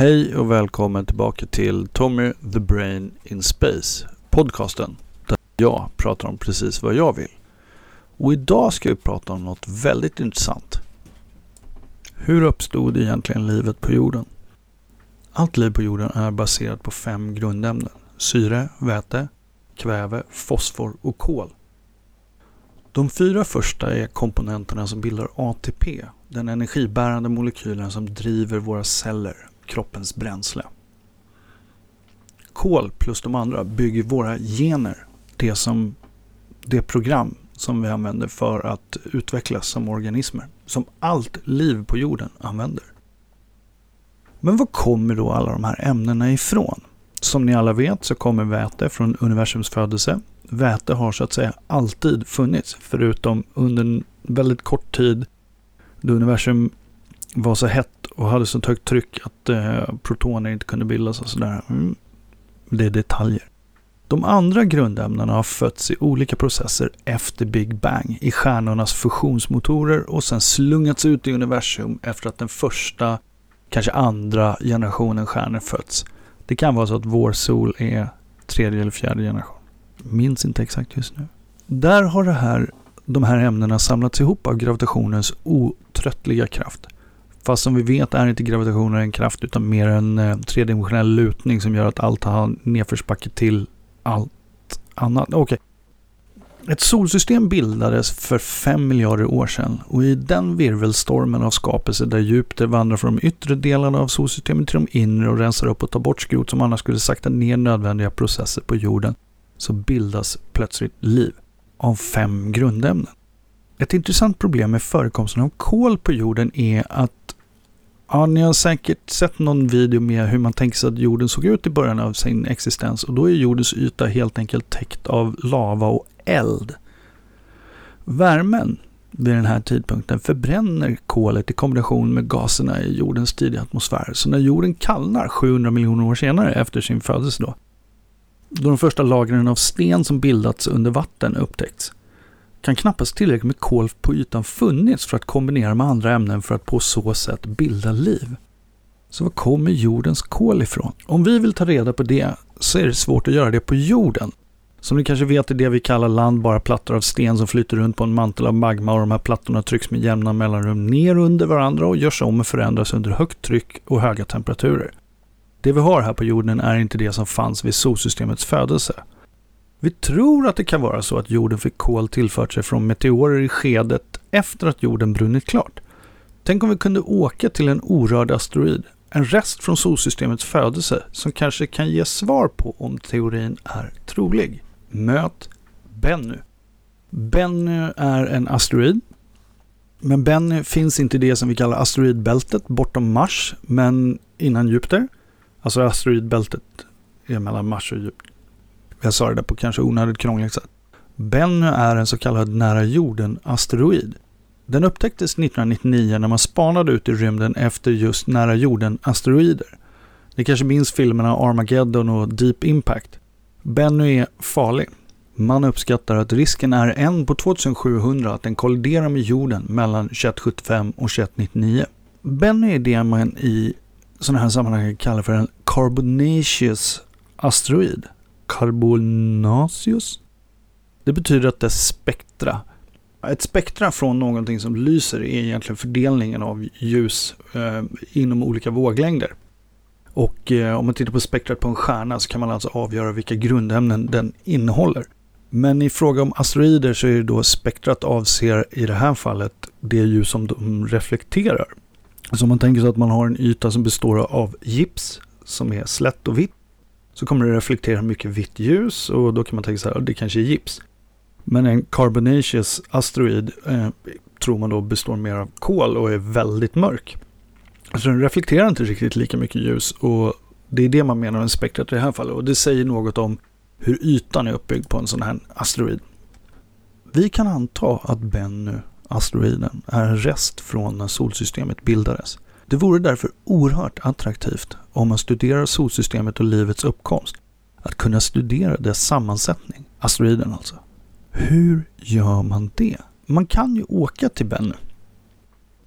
Hej och välkommen tillbaka till Tommy the Brain in Space, podcasten där jag pratar om precis vad jag vill. Och idag ska vi prata om något väldigt intressant. Hur uppstod egentligen livet på jorden? Allt liv på jorden är baserat på fem grundämnen. Syre, väte, kväve, fosfor och kol. De fyra första är komponenterna som bildar ATP, den energibärande molekylen som driver våra celler, kroppens bränsle. Kol plus de andra bygger våra gener, det, som, det program som vi använder för att utvecklas som organismer, som allt liv på jorden använder. Men var kommer då alla de här ämnena ifrån? Som ni alla vet så kommer väte från universums födelse. Väte har så att säga alltid funnits, förutom under en väldigt kort tid då universum var så hett och hade så högt tryck att eh, protoner inte kunde bildas och sådär. Mm. Det är detaljer. De andra grundämnena har fötts i olika processer efter Big Bang i stjärnornas fusionsmotorer och sen slungats ut i universum efter att den första, kanske andra generationen stjärnor fötts. Det kan vara så att vår sol är tredje eller fjärde generation. Minns inte exakt just nu. Där har det här, de här ämnena samlats ihop av gravitationens otröttliga kraft. Fast som vi vet är inte gravitationen en kraft utan mer en eh, tredimensionell lutning som gör att allt har nedförsbacke till allt annat. Okej. Okay. Ett solsystem bildades för 5 miljarder år sedan och i den virvelstormen av skapelse där Jupiter vandrar från de yttre delarna av solsystemet till de inre och rensar upp och tar bort skrot som annars skulle sakta ner nödvändiga processer på jorden så bildas plötsligt liv av fem grundämnen. Ett intressant problem med förekomsten av kol på jorden är att Ja, ni har säkert sett någon video med hur man tänker sig att jorden såg ut i början av sin existens och då är jordens yta helt enkelt täckt av lava och eld. Värmen vid den här tidpunkten förbränner kolet i kombination med gaserna i jordens tidiga atmosfär. Så när jorden kallnar 700 miljoner år senare efter sin födelse då, då de första lagren av sten som bildats under vatten upptäckts, kan knappast tillräckligt med kol på ytan funnits för att kombinera med andra ämnen för att på så sätt bilda liv. Så var kommer jordens kol ifrån? Om vi vill ta reda på det så är det svårt att göra det på jorden. Som ni kanske vet är det vi kallar land bara plattor av sten som flyter runt på en mantel av magma och de här plattorna trycks med jämna mellanrum ner under varandra och görs om och förändras under högt tryck och höga temperaturer. Det vi har här på jorden är inte det som fanns vid solsystemets födelse. Vi tror att det kan vara så att jorden fick kol tillfört sig från meteorer i skedet efter att jorden brunnit klart. Tänk om vi kunde åka till en orörd asteroid, en rest från solsystemets födelse som kanske kan ge svar på om teorin är trolig. Möt Bennu. Bennu är en asteroid. Men Bennu finns inte i det som vi kallar asteroidbältet bortom Mars, men innan Jupiter. Alltså asteroidbältet är mellan Mars och Jupiter. Jag sa det där på kanske onödigt krångligt sätt. Bennu är en så kallad nära jorden-asteroid. Den upptäcktes 1999 när man spanade ut i rymden efter just nära jorden-asteroider. Ni kanske minns filmerna Armageddon och Deep Impact. Bennu är farlig. Man uppskattar att risken är en på 2700 att den kolliderar med jorden mellan 2175 och 2199. Bennu är det man i sådana här sammanhang kallar för en carbonaceous asteroid. Carbonaceous. Det betyder att dess spektra, ett spektra från någonting som lyser är egentligen fördelningen av ljus eh, inom olika våglängder. Och eh, om man tittar på spektrat på en stjärna så kan man alltså avgöra vilka grundämnen den innehåller. Men i fråga om asteroider så är det då spektrat avser i det här fallet det ljus som de reflekterar. Så om man tänker sig att man har en yta som består av gips som är slätt och vitt så kommer det reflektera mycket vitt ljus och då kan man tänka sig att det kanske är gips. Men en carbonaceous asteroid eh, tror man då består mer av kol och är väldigt mörk. Så den reflekterar inte riktigt lika mycket ljus och det är det man menar med spektrat i det här fallet. Och det säger något om hur ytan är uppbyggd på en sån här asteroid. Vi kan anta att Bennu, asteroiden, är en rest från när solsystemet bildades. Det vore därför oerhört attraktivt om man studerar solsystemet och livets uppkomst att kunna studera dess sammansättning, asteroiden alltså. Hur gör man det? Man kan ju åka till Bennu.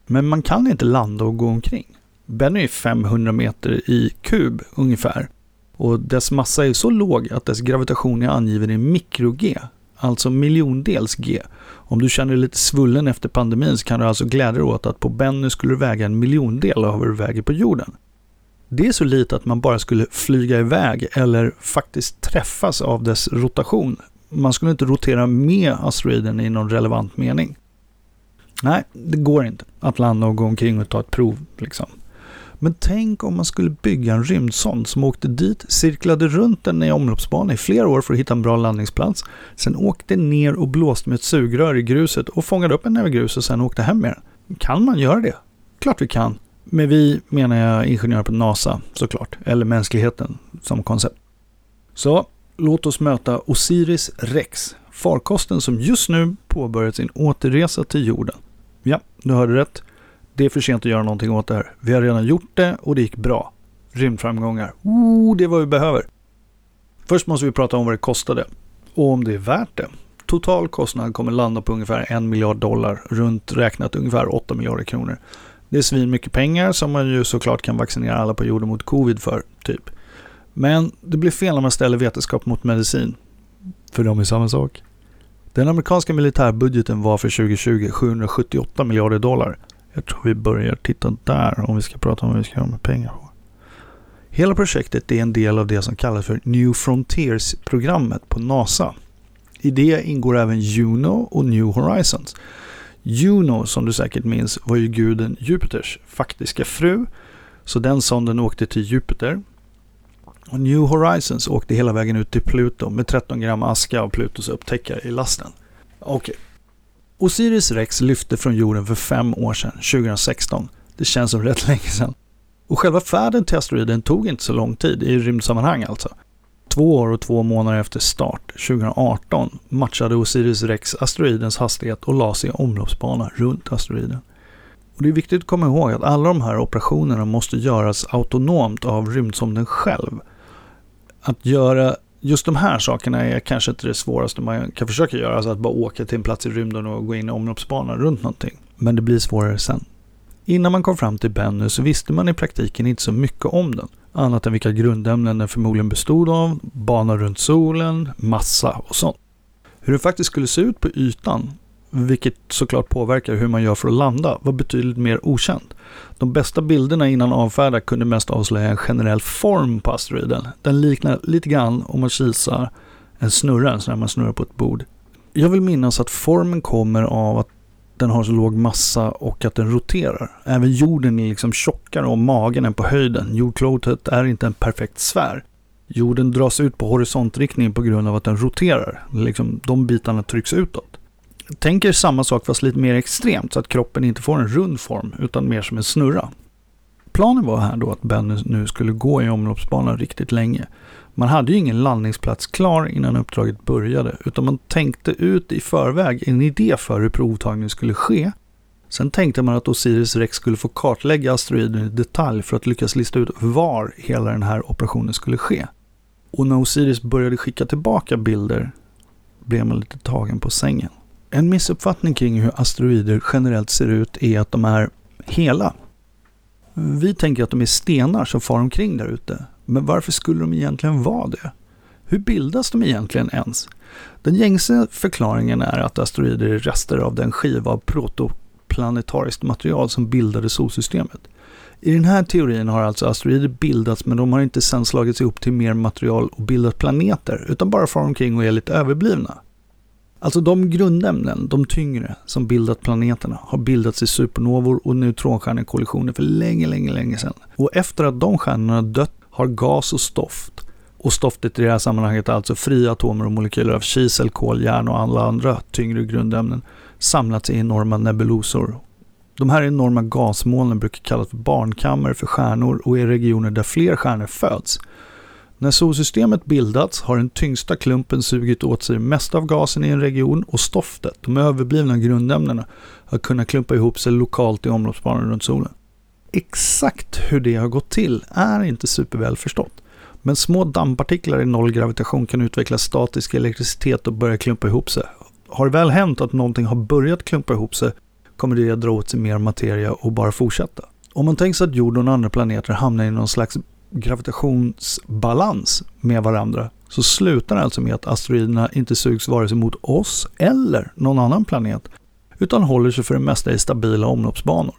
Men man kan inte landa och gå omkring. Bennu är 500 meter i kub ungefär. Och dess massa är så låg att dess gravitation är angiven i mikro-G, alltså miljondels G. Om du känner dig lite svullen efter pandemin så kan du alltså glädja dig åt att på Bennu skulle du väga en miljondel av vad du väger på jorden. Det är så lite att man bara skulle flyga iväg eller faktiskt träffas av dess rotation. Man skulle inte rotera med asteroiden i någon relevant mening. Nej, det går inte att landa och gå omkring och ta ett prov. Liksom. Men tänk om man skulle bygga en rymdsond som åkte dit, cirklade runt den i omloppsbana i flera år för att hitta en bra landningsplats, sen åkte ner och blåste med ett sugrör i gruset och fångade upp en näve grus och sen åkte hem med den. Kan man göra det? Klart vi kan. Med vi menar jag ingenjörer på NASA såklart, eller mänskligheten som koncept. Så låt oss möta Osiris Rex, farkosten som just nu påbörjat sin återresa till jorden. Ja, du hörde rätt. Det är för sent att göra någonting åt det här. Vi har redan gjort det och det gick bra. Rymdframgångar. Oh, det är vad vi behöver. Först måste vi prata om vad det kostade och om det är värt det. Total kostnad kommer landa på ungefär en miljard dollar, runt räknat ungefär 8 miljarder kronor. Det är svin mycket pengar som man ju såklart kan vaccinera alla på jorden mot covid för, typ. Men det blir fel när man ställer vetenskap mot medicin. För de är samma sak. Den amerikanska militärbudgeten var för 2020 778 miljarder dollar. Jag tror vi börjar titta där om vi ska prata om vad vi ska göra med pengar. Hela projektet är en del av det som kallas för New Frontiers-programmet på NASA. I det ingår även Juno och New Horizons. Juno, som du säkert minns, var ju guden Jupiters faktiska fru. Så den sonden åkte till Jupiter. Och New Horizons åkte hela vägen ut till Pluto med 13 gram aska av Plutos upptäckare i lasten. Okej. Okay. Osiris Rex lyfte från jorden för fem år sedan, 2016. Det känns som rätt länge sedan. Och själva färden till asteroiden tog inte så lång tid, i rymdsammanhang alltså. Två år och två månader efter start, 2018, matchade Osiris Rex asteroidens hastighet och la sig i omloppsbana runt asteroiden. Och det är viktigt att komma ihåg att alla de här operationerna måste göras autonomt av rymdsonden själv. Att göra just de här sakerna är kanske inte det svåraste man kan försöka göra, alltså att bara åka till en plats i rymden och gå in i omloppsbanan runt någonting. Men det blir svårare sen. Innan man kom fram till Bennu så visste man i praktiken inte så mycket om den annat än vilka grundämnen den förmodligen bestod av, bana runt solen, massa och sånt. Hur den faktiskt skulle se ut på ytan, vilket såklart påverkar hur man gör för att landa, var betydligt mer okänd. De bästa bilderna innan avfärda kunde mest avslöja en generell form på asteroiden. Den liknar lite grann, om man kisar, en snurra, när man snurrar på ett bord. Jag vill minnas att formen kommer av att den har så låg massa och att den roterar. Även jorden är liksom tjockare och magen än på höjden. Jordklotet är inte en perfekt sfär. Jorden dras ut på horisontriktningen på grund av att den roterar. Liksom, de bitarna trycks utåt. Tänk er samma sak fast lite mer extremt så att kroppen inte får en rund form utan mer som en snurra. Planen var här då att Benny nu skulle gå i omloppsbanan riktigt länge. Man hade ju ingen landningsplats klar innan uppdraget började, utan man tänkte ut i förväg en idé för hur provtagningen skulle ske. Sen tänkte man att Osiris Rex skulle få kartlägga asteroiden i detalj för att lyckas lista ut var hela den här operationen skulle ske. Och när Osiris började skicka tillbaka bilder blev man lite tagen på sängen. En missuppfattning kring hur asteroider generellt ser ut är att de är hela. Vi tänker att de är stenar som far omkring där ute. Men varför skulle de egentligen vara det? Hur bildas de egentligen ens? Den gängse förklaringen är att asteroider är rester av den skiva av protoplanetariskt material som bildade solsystemet. I den här teorin har alltså asteroider bildats men de har inte sen slagits ihop till mer material och bildat planeter utan bara far omkring och är lite överblivna. Alltså de grundämnen, de tyngre, som bildat planeterna har bildats i supernovor och neutronstjärnekollisioner för länge, länge, länge sedan. Och efter att de stjärnorna dött har gas och stoft, och stoftet i det här sammanhanget är alltså fria atomer och molekyler av kisel, kol, järn och alla andra tyngre grundämnen, samlats i enorma nebulosor. De här enorma gasmolnen brukar kallas för barnkammare för stjärnor och är regioner där fler stjärnor föds. När solsystemet bildats har den tyngsta klumpen sugit åt sig mest av gasen i en region och stoftet, de överblivna grundämnena, har kunnat klumpa ihop sig lokalt i omloppsbanan runt solen. Exakt hur det har gått till är inte superväl förstått. Men små dammpartiklar i nollgravitation kan utveckla statisk elektricitet och börja klumpa ihop sig. Har det väl hänt att någonting har börjat klumpa ihop sig kommer det att dra åt sig mer materia och bara fortsätta. Om man tänker sig att jorden och andra planeter hamnar i någon slags gravitationsbalans med varandra så slutar det alltså med att asteroiderna inte sugs vare sig mot oss eller någon annan planet utan håller sig för det mesta i stabila omloppsbanor.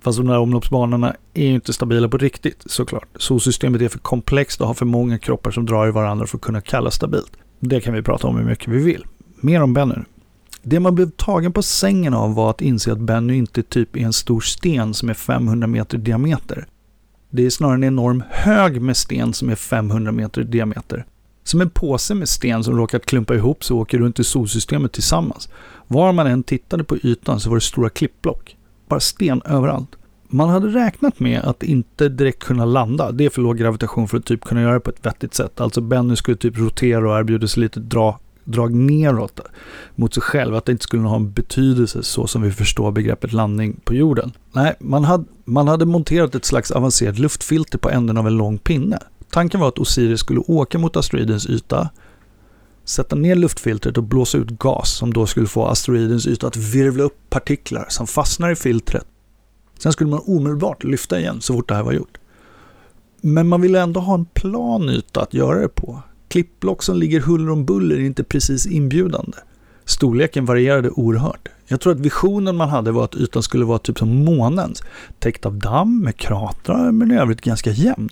Fast de där omloppsbanorna är ju inte stabila på riktigt såklart. Solsystemet är för komplext och har för många kroppar som drar i varandra för att kunna kallas stabilt. Det kan vi prata om hur mycket vi vill. Mer om Bennu. Det man blev tagen på sängen av var att inse att Bennu inte typ är en stor sten som är 500 meter i diameter. Det är snarare en enorm hög med sten som är 500 meter i diameter. Som en påse med sten som råkat klumpa ihop sig och åker runt i solsystemet tillsammans. Var man än tittade på ytan så var det stora klippblock. Bara sten överallt. Man hade räknat med att inte direkt kunna landa. Det är för låg gravitation för att typ kunna göra det på ett vettigt sätt. Alltså Benny skulle typ rotera och erbjuda sig lite dra, drag neråt mot sig själv. Att det inte skulle ha en betydelse så som vi förstår begreppet landning på jorden. Nej, man hade, man hade monterat ett slags avancerat luftfilter på änden av en lång pinne. Tanken var att Osiris skulle åka mot asteroidens yta, sätta ner luftfiltret och blåsa ut gas som då skulle få asteroidens yta att virvla upp partiklar som fastnar i filtret. Sen skulle man omedelbart lyfta igen så fort det här var gjort. Men man ville ändå ha en plan yta att göra det på. Klippblock som ligger huller om buller är inte precis inbjudande. Storleken varierade oerhört. Jag tror att visionen man hade var att ytan skulle vara typ som månens, täckt av damm med kratrar men i övrigt ganska jämn.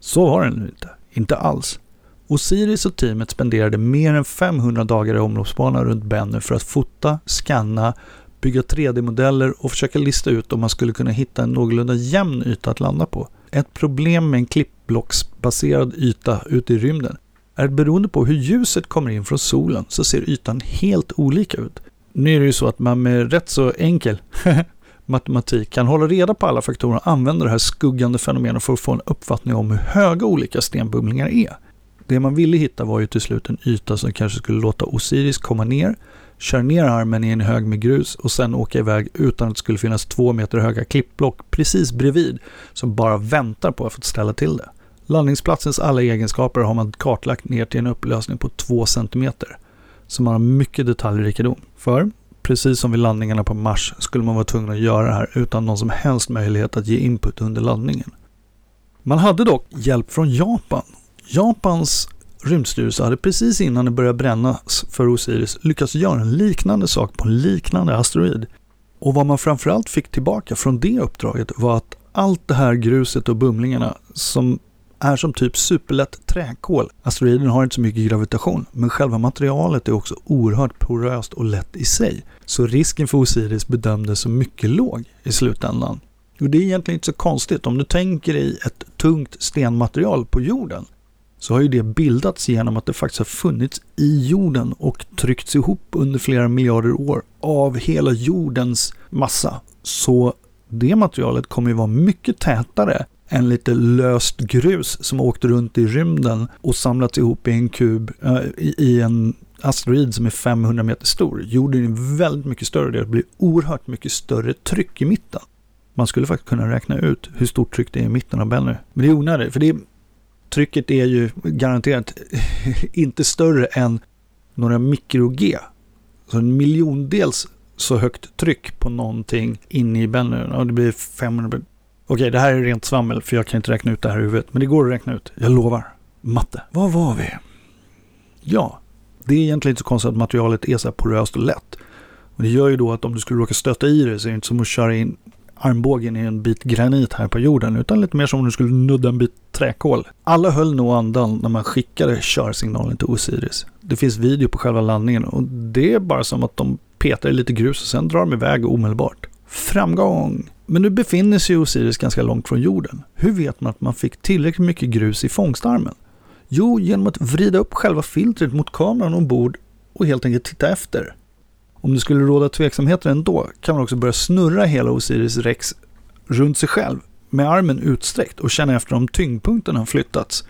Så var den inte. Inte alls. Osiris och teamet spenderade mer än 500 dagar i omloppsbanan runt Bennu för att fota, scanna, bygga 3D-modeller och försöka lista ut om man skulle kunna hitta en någorlunda jämn yta att landa på. Ett problem med en klippblocksbaserad yta ute i rymden är att beroende på hur ljuset kommer in från solen så ser ytan helt olika ut. Nu är det ju så att man med rätt så enkel matematik kan hålla reda på alla faktorer och använda det här skuggande fenomenet för att få en uppfattning om hur höga olika stenbumlingar är. Det man ville hitta var ju till slut en yta som kanske skulle låta Osiris komma ner, köra ner armen i en hög med grus och sen åka iväg utan att det skulle finnas två meter höga klippblock precis bredvid som bara väntar på att få ställa till det. Landningsplatsens alla egenskaper har man kartlagt ner till en upplösning på 2 cm. Så man har mycket detaljrikedom. För precis som vid landningarna på Mars skulle man vara tvungen att göra det här utan någon som helst möjlighet att ge input under landningen. Man hade dock hjälp från Japan. Japans rymdstyrelse hade precis innan det började brännas för Osiris lyckats göra en liknande sak på en liknande asteroid. Och vad man framförallt fick tillbaka från det uppdraget var att allt det här gruset och bumlingarna som är som typ superlätt träkol. Alltså, Asteroiden har inte så mycket gravitation, men själva materialet är också oerhört poröst och lätt i sig. Så risken för Osiris bedömdes som mycket låg i slutändan. Och det är egentligen inte så konstigt. Om du tänker dig ett tungt stenmaterial på jorden så har ju det bildats genom att det faktiskt har funnits i jorden och tryckts ihop under flera miljarder år av hela jordens massa. Så det materialet kommer ju vara mycket tätare än lite löst grus som åkte runt i rymden och samlats ihop i en kub äh, i, i, en asteroid som är 500 meter stor. Jorden är väldigt mycket större, det blir oerhört mycket större tryck i mitten. Man skulle faktiskt kunna räkna ut hur stort tryck det är i mitten av Bennu. Men det är onödigt, för det, trycket är ju garanterat inte större än några mikro-G. Så en miljondels så högt tryck på någonting inne i Bennu. Och det blir 500 Okej, det här är rent svammel för jag kan inte räkna ut det här i huvudet. Men det går att räkna ut. Jag lovar. Matte. Var var vi? Ja, det är egentligen inte så konstigt att materialet är så här poröst och lätt. Och det gör ju då att om du skulle råka stöta i det så är det inte som att köra in armbågen i en bit granit här på jorden, utan lite mer som om du skulle nudda en bit träkol. Alla höll nog andan när man skickade körsignalen till Osiris. Det finns video på själva landningen och det är bara som att de petar i lite grus och sen drar de iväg omedelbart. Framgång! Men nu befinner sig Osiris ganska långt från jorden. Hur vet man att man fick tillräckligt mycket grus i fångstarmen? Jo, genom att vrida upp själva filtret mot kameran ombord och helt enkelt titta efter. Om det skulle råda tveksamheter ändå kan man också börja snurra hela Osiris Rex runt sig själv med armen utsträckt och känna efter om tyngdpunkten har flyttats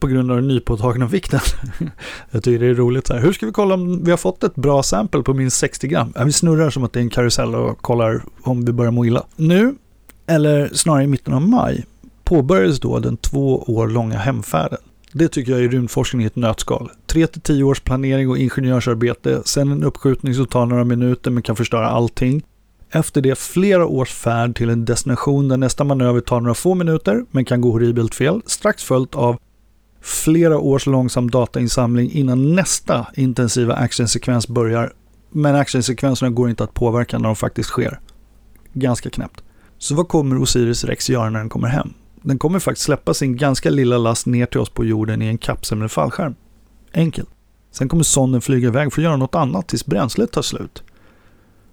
på grund av den nypåtagna vikten. Jag tycker det är roligt. Så här. Hur ska vi kolla om vi har fått ett bra sample på minst 60 gram? Vi snurrar som att det är en karusell och kollar om vi börjar må illa. Nu, eller snarare i mitten av maj, påbörjades då den två år långa hemfärden. Det tycker jag är rymdforskning i ett nötskal. 3-10 års planering och ingenjörsarbete, sen en uppskjutning som tar några minuter men kan förstöra allting. Efter det flera års färd till en destination där nästa manöver tar några få minuter men kan gå horribelt fel, strax följt av flera års långsam datainsamling innan nästa intensiva actionsekvens börjar. Men actionsekvenserna går inte att påverka när de faktiskt sker. Ganska knäppt. Så vad kommer Osiris Rex göra när den kommer hem? Den kommer faktiskt släppa sin ganska lilla last ner till oss på jorden i en kapsel med fallskärm. Enkelt. Sen kommer sonden flyga iväg för att göra något annat tills bränslet tar slut.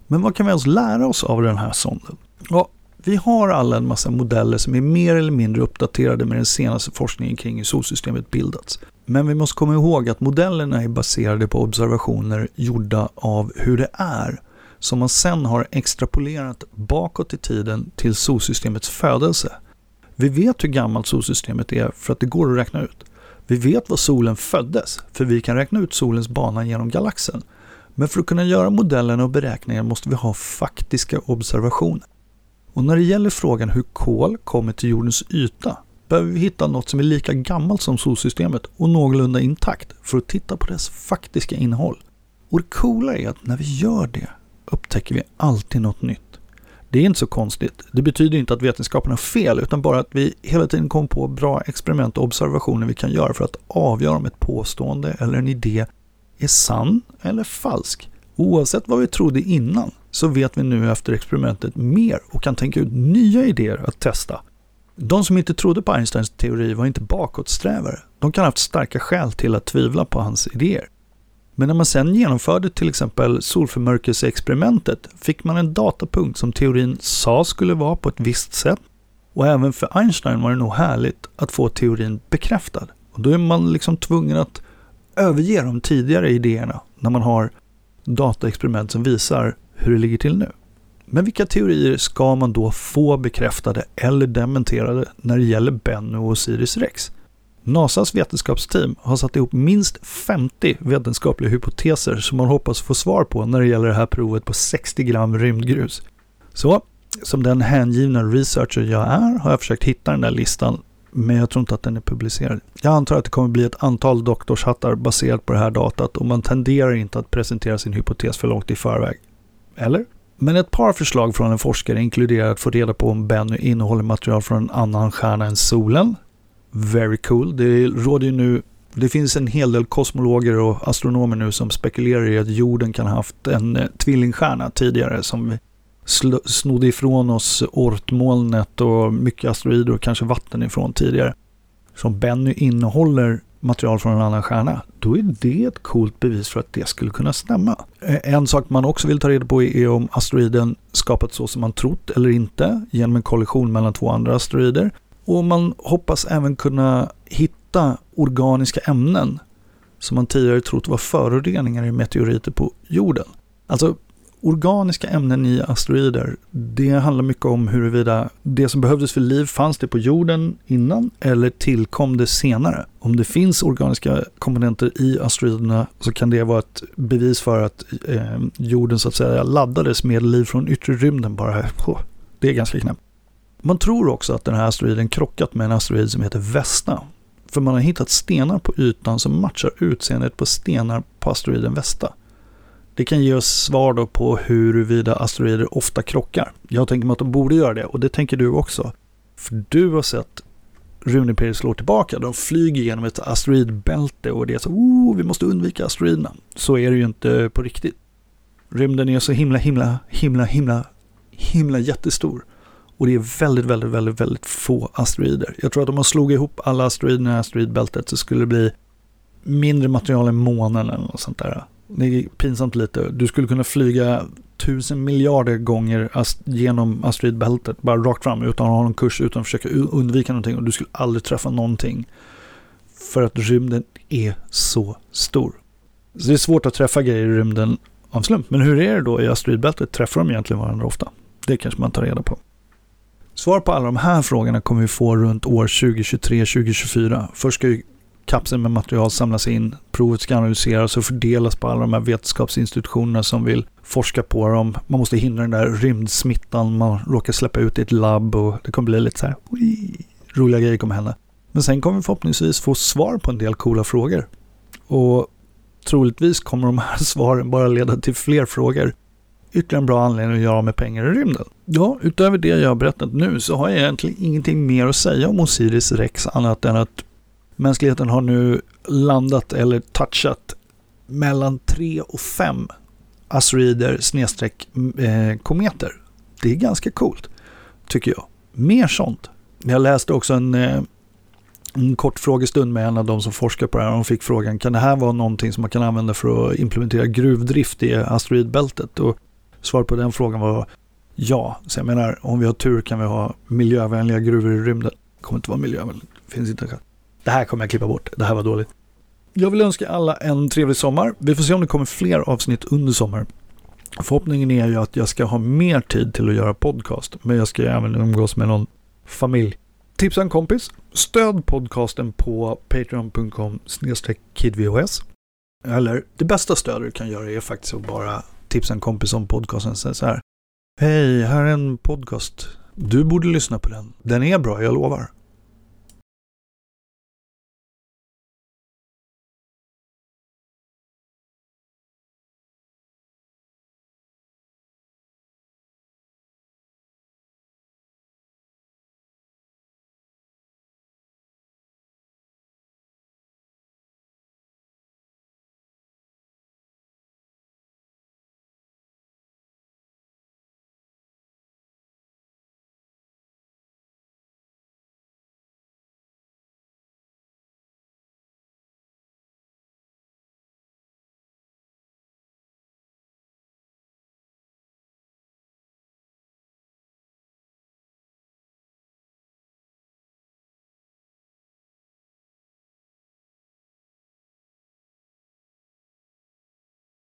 Men vad kan vi ens lära oss av den här sonden? Ja, vi har alla en massa modeller som är mer eller mindre uppdaterade med den senaste forskningen kring hur solsystemet bildats. Men vi måste komma ihåg att modellerna är baserade på observationer gjorda av hur det är som man sen har extrapolerat bakåt i tiden till solsystemets födelse. Vi vet hur gammalt solsystemet är för att det går att räkna ut. Vi vet var solen föddes, för vi kan räkna ut solens bana genom galaxen. Men för att kunna göra modellerna och beräkningarna måste vi ha faktiska observationer. Och när det gäller frågan hur kol kommer till jordens yta behöver vi hitta något som är lika gammalt som solsystemet och någorlunda intakt för att titta på dess faktiska innehåll. Och det coola är att när vi gör det upptäcker vi alltid något nytt. Det är inte så konstigt. Det betyder inte att vetenskapen har fel utan bara att vi hela tiden kommer på bra experiment och observationer vi kan göra för att avgöra om ett påstående eller en idé är sann eller falsk. Oavsett vad vi trodde innan så vet vi nu efter experimentet mer och kan tänka ut nya idéer att testa. De som inte trodde på Einsteins teori var inte bakåtsträvare. De kan ha haft starka skäl till att tvivla på hans idéer. Men när man sedan genomförde till exempel solförmörkelseexperimentet fick man en datapunkt som teorin sa skulle vara på ett visst sätt. Och även för Einstein var det nog härligt att få teorin bekräftad. Och då är man liksom tvungen att överge de tidigare idéerna när man har dataexperiment som visar hur det ligger till nu. Men vilka teorier ska man då få bekräftade eller dementerade när det gäller Bennu och Osiris Rex? NASAs vetenskapsteam har satt ihop minst 50 vetenskapliga hypoteser som man hoppas få svar på när det gäller det här provet på 60 gram rymdgrus. Så, som den hängivna researcher jag är har jag försökt hitta den där listan men jag tror inte att den är publicerad. Jag antar att det kommer bli ett antal doktorshattar baserat på det här datat och man tenderar inte att presentera sin hypotes för långt i förväg. Eller? Men ett par förslag från en forskare inkluderar att få reda på om Bennu innehåller material från en annan stjärna än solen. Very cool. Det råder ju nu det finns en hel del kosmologer och astronomer nu som spekulerar i att jorden kan ha haft en eh, tvillingstjärna tidigare som snodde ifrån oss Ortmolnet och mycket asteroider och kanske vatten ifrån tidigare. Så om Benny innehåller material från en annan stjärna, då är det ett coolt bevis för att det skulle kunna stämma. Eh, en sak man också vill ta reda på är om asteroiden skapats så som man trott eller inte genom en kollision mellan två andra asteroider. Och man hoppas även kunna hitta organiska ämnen som man tidigare trott var föroreningar i meteoriter på jorden. Alltså organiska ämnen i asteroider, det handlar mycket om huruvida det som behövdes för liv fanns det på jorden innan eller tillkom det senare. Om det finns organiska komponenter i asteroiderna så kan det vara ett bevis för att eh, jorden så att säga laddades med liv från yttre rymden bara. Oh, det är ganska knäppt. Man tror också att den här asteroiden krockat med en asteroid som heter Vesta. För man har hittat stenar på ytan som matchar utseendet på stenar på asteroiden Vesta. Det kan ge oss svar då på huruvida asteroider ofta krockar. Jag tänker mig att de borde göra det och det tänker du också. För du har sett rymdimperiet slå tillbaka. De flyger genom ett asteroidbälte och det är så oh, vi måste undvika asteroiderna. Så är det ju inte på riktigt. Rymden är så himla, himla, himla, himla, himla jättestor. Och det är väldigt, väldigt, väldigt, väldigt få asteroider. Jag tror att om man slog ihop alla asteroiderna i asteroidbältet så skulle det bli mindre material än månen eller något sånt där. Det är pinsamt lite. Du skulle kunna flyga tusen miljarder gånger ast genom asteroidbältet, bara rakt fram utan att ha någon kurs, utan att försöka undvika någonting och du skulle aldrig träffa någonting. För att rymden är så stor. Så det är svårt att träffa grejer i rymden av slump. Men hur är det då i asteroidbältet? Träffar de egentligen varandra ofta? Det kanske man tar reda på. Svar på alla de här frågorna kommer vi få runt år 2023-2024. Först ska ju kapseln med material samlas in, provet ska analyseras och fördelas på alla de här vetenskapsinstitutionerna som vill forska på dem. Man måste hindra den där rymdsmittan man råkar släppa ut i ett labb och det kommer bli lite så här, ui, roliga grejer kommer hända. Men sen kommer vi förhoppningsvis få svar på en del coola frågor. Och troligtvis kommer de här svaren bara leda till fler frågor. ytterligare en bra anledning att göra med pengar i rymden. Ja, utöver det jag har berättat nu så har jag egentligen ingenting mer att säga om Osiris Rex annat än att mänskligheten har nu landat eller touchat mellan tre och fem asteroider snedstreck eh, kometer. Det är ganska coolt, tycker jag. Mer sånt. Jag läste också en, eh, en kort frågestund med en av de som forskar på det här. De fick frågan, kan det här vara någonting som man kan använda för att implementera gruvdrift i asteroidbältet? Och svaret på den frågan var ja. Så jag menar, om vi har tur kan vi ha miljövänliga gruvor i rymden. Det kommer inte vara miljövänligt. Finns inte. en chans. Det här kommer jag klippa bort. Det här var dåligt. Jag vill önska alla en trevlig sommar. Vi får se om det kommer fler avsnitt under sommaren. Förhoppningen är ju att jag ska ha mer tid till att göra podcast, men jag ska även umgås med någon familj. Tipsa en kompis. Stöd podcasten på patreon.com kidvhs. Eller det bästa stöd du kan göra är faktiskt att bara tipsa en kompis om podcasten. Säg så här. Hej, här är en podcast. Du borde lyssna på den. Den är bra, jag lovar.